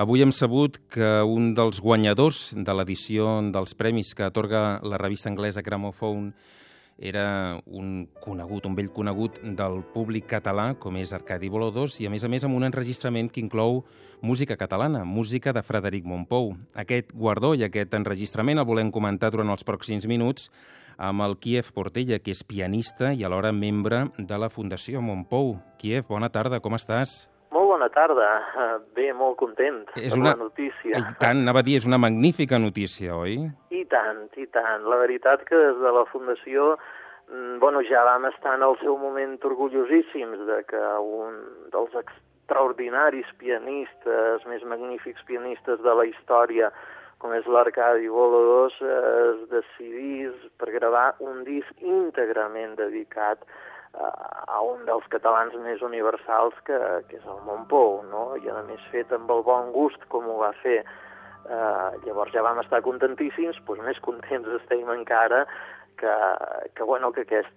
Avui hem sabut que un dels guanyadors de l'edició dels premis que atorga la revista anglesa Gramophone era un conegut, un vell conegut del públic català, com és Arcadi Bolodós, i a més a més amb un enregistrament que inclou música catalana, música de Frederic Montpou. Aquest guardó i aquest enregistrament el volem comentar durant els pròxims minuts amb el Kiev Portella, que és pianista i alhora membre de la Fundació Montpou. Kiev, bona tarda, com estàs? Bona tarda. Eh, bé, molt content és una... la notícia. I tant, anava a dir, és una magnífica notícia, oi? I tant, i tant. La veritat que des de la Fundació mm, bueno, ja vam estar en el seu moment orgullosíssims de que un dels extraordinaris pianistes, més magnífics pianistes de la història, com és l'Arcadi Bolodós, es decidís per gravar un disc íntegrament dedicat a un dels catalans més universals que, que és el Montpou, no? i a més fet amb el bon gust com ho va fer. Uh, llavors ja vam estar contentíssims, doncs més contents estem encara que, que, bueno, que aquest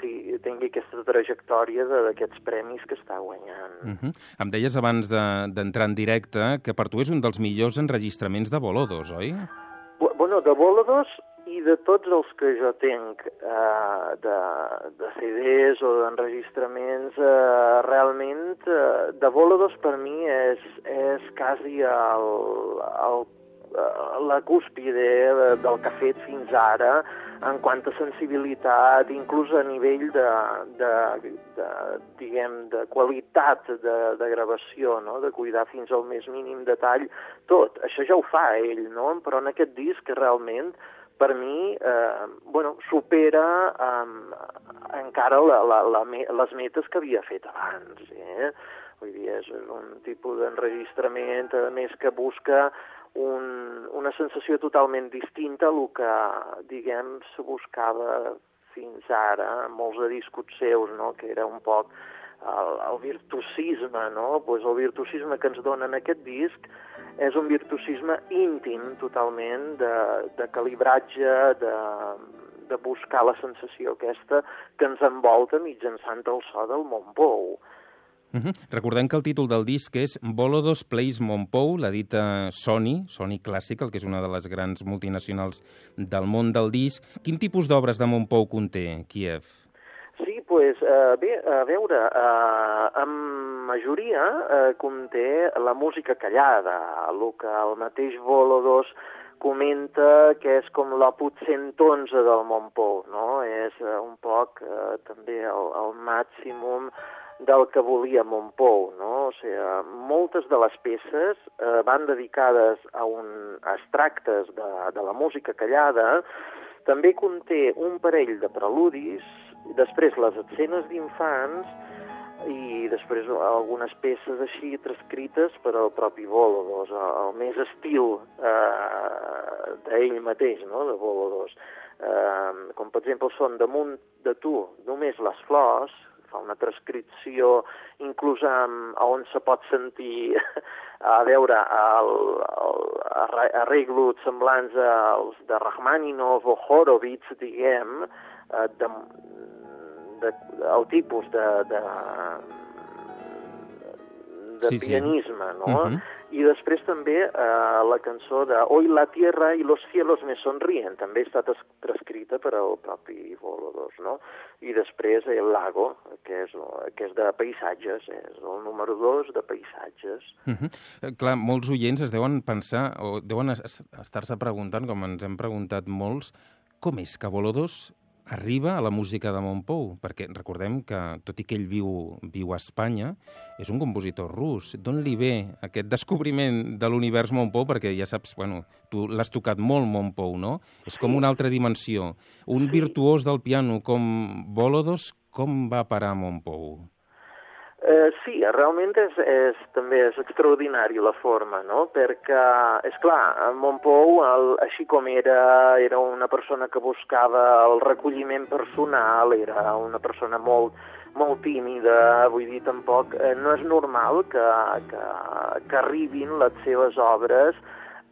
sí, tingui aquesta trajectòria d'aquests premis que està guanyant. Uh -huh. Em deies abans d'entrar de, en directe que per tu és un dels millors enregistraments de Bolodos, oi? Bueno, de Bolodos i de tots els que jo tenc eh, de, de CDs o d'enregistraments, eh, realment, eh, de Volodos per mi és, és quasi el, el, eh, la cúspide del que ha fet fins ara en quant a sensibilitat, inclús a nivell de, de, de diguem, de qualitat de, de gravació, no? de cuidar fins al més mínim detall, tot. Això ja ho fa ell, no? però en aquest disc realment per mi, eh, bueno, supera eh, encara la, la, la, les metes que havia fet abans. Eh? Vull dir, és un tipus d'enregistrament, a més, que busca un, una sensació totalment distinta a que, diguem, se buscava fins ara, molts de discos seus, no? que era un poc el, el virtuosisme, no? pues el virtuosisme que ens donen aquest disc és un virtuosisme íntim totalment de, de calibratge, de, de buscar la sensació aquesta que ens envolta mitjançant el so del Montpou. Uh -huh. Recordem que el títol del disc és Bolodos Plays Montpou, l'ha dit Sony, Sony Classical, que és una de les grans multinacionals del món del disc. Quin tipus d'obres de Montpou conté Kiev? Pues, eh, bé, a veure, eh, en majoria eh, conté la música callada, el que el mateix Volodos comenta que és com l'oput 111 del Montpou, no? És eh, un poc eh, també el, el màximum del que volia Montpou, no? O sigui, moltes de les peces eh, van dedicades a, un, extractes de, de la música callada, també conté un parell de preludis després les escenes d'infants i després algunes peces així transcrites per al propi Volodos, el més estil eh, d'ell mateix, no?, de Volodos. Eh, com per exemple són damunt de tu només les flors, fa una transcripció inclús amb, on se pot sentir a veure el, el, arreglos semblants als de Rachmaninov o Horowitz, diguem, eh, de, de, el tipus de, de, de sí, pianisme, sí. no? Uh -huh. I després també eh, la cançó de Hoy la tierra y los cielos me sonríen, també ha estat transcrita per al propi Volodos, no? I després El lago, que és, que és de paisatges, és el número dos de paisatges. Uh -huh. Clar, molts oients es deuen pensar, o deuen estar-se preguntant, com ens hem preguntat molts, com és que Volodos arriba a la música de Montpou, perquè recordem que, tot i que ell viu, viu a Espanya, és un compositor rus. D'on li ve aquest descobriment de l'univers Montpou? Perquè ja saps, bueno, tu l'has tocat molt, Montpou, no? És com una altra dimensió. Un virtuós del piano com Bolodos, com va parar Montpou? Eh, sí, realment és, és, també és extraordinari la forma, no? Perquè, és clar, Montpou, el, així com era, era una persona que buscava el recolliment personal, era una persona molt, molt tímida, vull dir, tampoc eh, no és normal que, que, que arribin les seves obres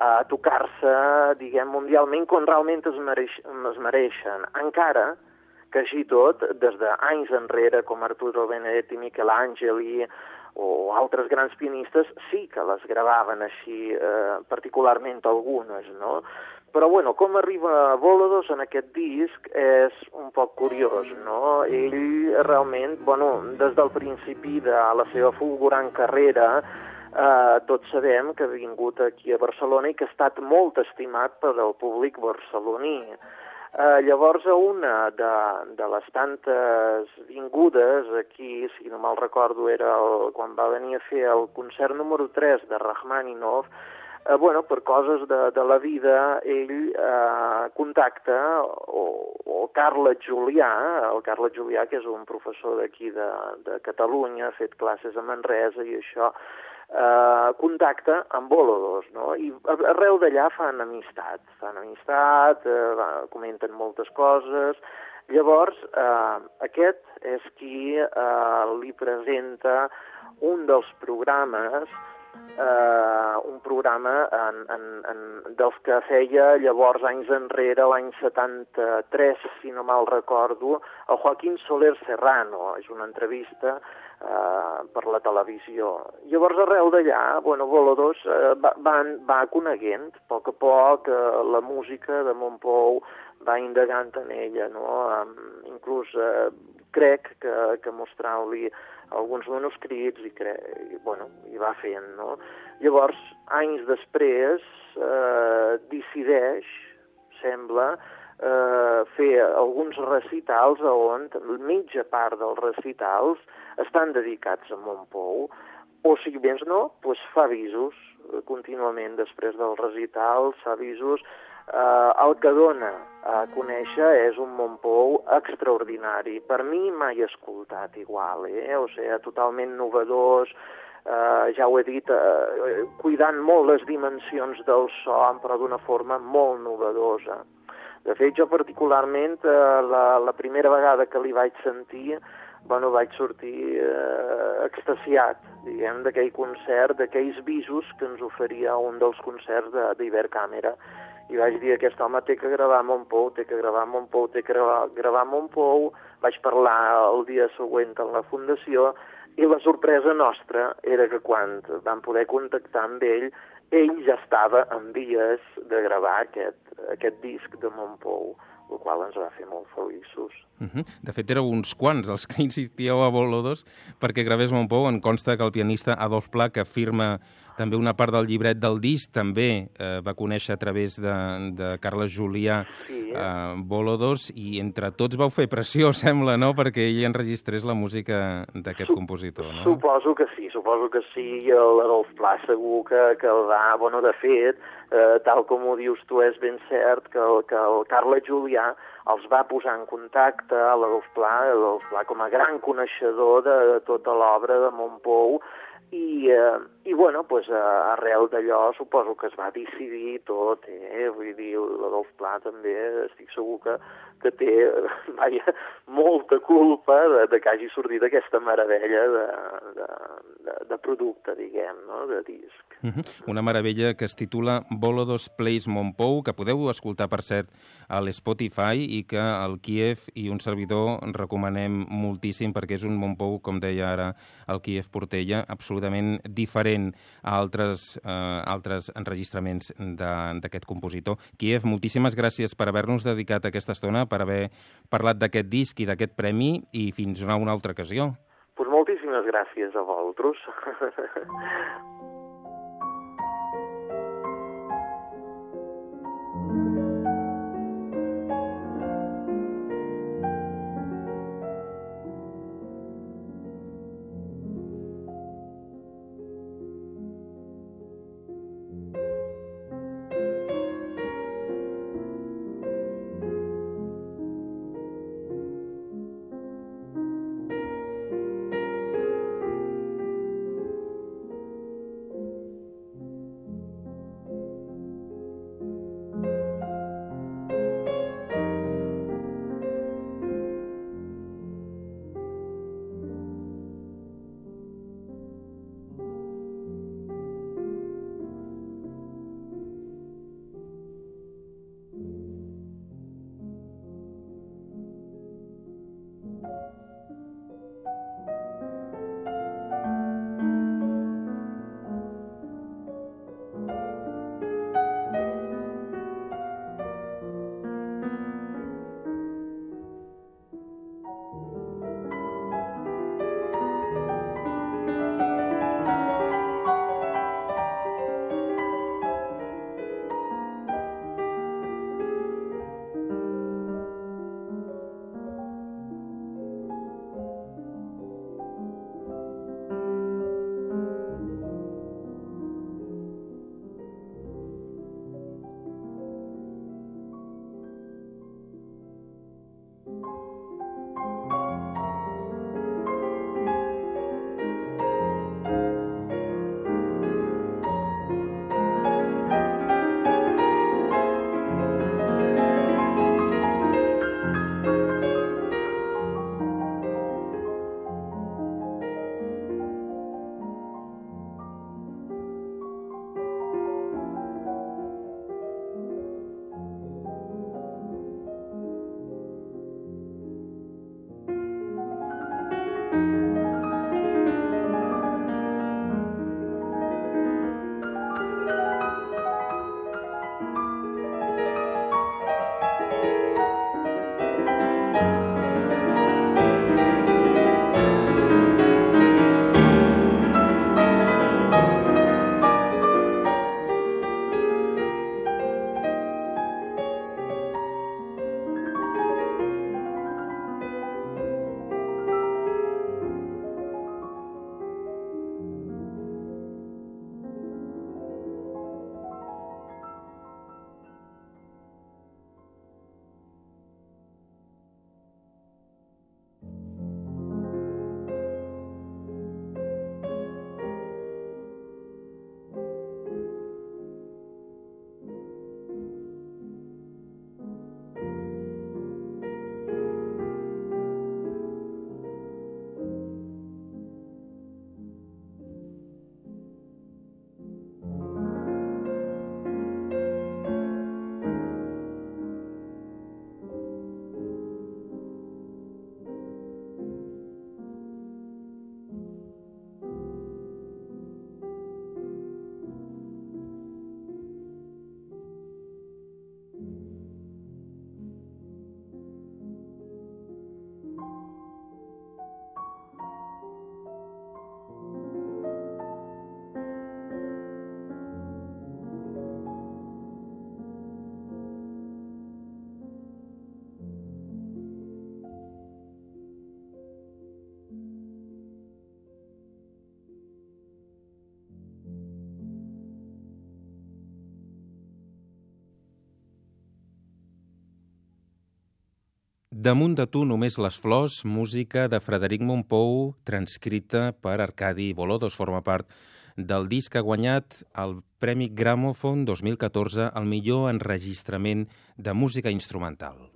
a tocar-se, diguem, mundialment com realment es, mereix, es mereixen. Encara que així tot, des d'anys enrere, com Arturo Benedetti, Michelangeli, o altres grans pianistes sí que les gravaven així, eh, particularment algunes, no? Però, bueno, com arriba Volodos en aquest disc és un poc curiós, no? Ell realment, bueno, des del principi de la seva fulgurant carrera, eh, tots sabem que ha vingut aquí a Barcelona i que ha estat molt estimat per al públic barceloní. Eh, llavors, a una de, de les tantes vingudes aquí, si no mal recordo, era el, quan va venir a fer el concert número 3 de Rachmaninoff, eh, bueno, per coses de, de la vida, ell eh, contacta o, o Carles Julià, el Carles Julià, que és un professor d'aquí de, de Catalunya, ha fet classes a Manresa i això, eh, contacta amb Bolodos, no? I arreu d'allà fan amistat, fan amistat, eh, comenten moltes coses, Llavors, eh, aquest és qui eh, li presenta un dels programes eh, un programa en, en, en, dels que feia llavors anys enrere, l'any 73, si no mal recordo, el Joaquín Soler Serrano. És una entrevista eh, per la televisió. Llavors, arrel d'allà, bueno, Voladors eh, va, va, va coneguent, a poc a poc, eh, la música de Montpou va indagant en ella, no? Um, inclús eh, crec que, que mostrant-li alguns manuscrits i, cre... i, bueno, i va fent, no? Llavors, anys després, eh, decideix, sembla, eh, fer alguns recitals on mitja part dels recitals estan dedicats a Montpou, o si més no, doncs fa avisos contínuament després dels recitals, fa avisos Eh, el que dona a conèixer és un Montpou extraordinari. Per mi mai escoltat igual, eh? o sigui, totalment novedós, eh, ja ho he dit, eh, cuidant molt les dimensions del so, però d'una forma molt novedosa. De fet, jo particularment, eh, la, la primera vegada que li vaig sentir, bueno, vaig sortir eh, extasiat, diguem, d'aquell concert, d'aquells visos que ens oferia un dels concerts d'Ibercàmera. De, i vaig dir aquest home té que gravar Montpou, té que gravar Montpou, té que gravar, gravar Montpou, vaig parlar el dia següent en la fundació i la sorpresa nostra era que quan vam poder contactar amb ell, ell ja estava en vies de gravar aquest, aquest disc de Montpou, el qual ens va fer molt feliços. Uh -huh. De fet, éreu uns quants els que insistíeu a Bolodos perquè gravés Montpou. En consta que el pianista Adolf Pla, que firma també una part del llibret del disc, també eh, va conèixer a través de, de Carles Julià sí. eh, Bolodos, i entre tots vau fer pressió, sembla, no?, perquè ell enregistrés la música d'aquest compositor, no? Suposo que sí, suposo que sí, i l'Adolf Pla segur que, que el va... Bueno, de fet, eh, tal com ho dius tu, és ben cert que el, que el Carles Julià els va posar en contacte a l'Adolf Pla, l'Adolf Pla com a gran coneixedor de, de tota l'obra de Montpou, i, eh, i bueno, pues, arrel d'allò suposo que es va decidir tot, eh? vull dir, l'Adolf Pla també estic segur que, que té vaja, molta culpa de, de que hagi sortit aquesta meravella de, de, de, de producte, diguem, no? de disc. -huh. Una meravella que es titula Bolodos Plays Montpou, que podeu escoltar, per cert, a l'Spotify i que el Kiev i un servidor recomanem moltíssim perquè és un Montpou, com deia ara el Kiev Portella, absolutament diferent a altres, eh, altres enregistraments d'aquest compositor. Kiev, moltíssimes gràcies per haver-nos dedicat aquesta estona, per haver parlat d'aquest disc i d'aquest premi i fins a una altra ocasió. Pues moltíssimes gràcies a vosaltres. Damunt de tu només les flors, música de Frederic Montpou, transcrita per Arcadi Bolodos, forma part del disc ha guanyat el Premi Gramophone 2014 al millor enregistrament de música instrumental.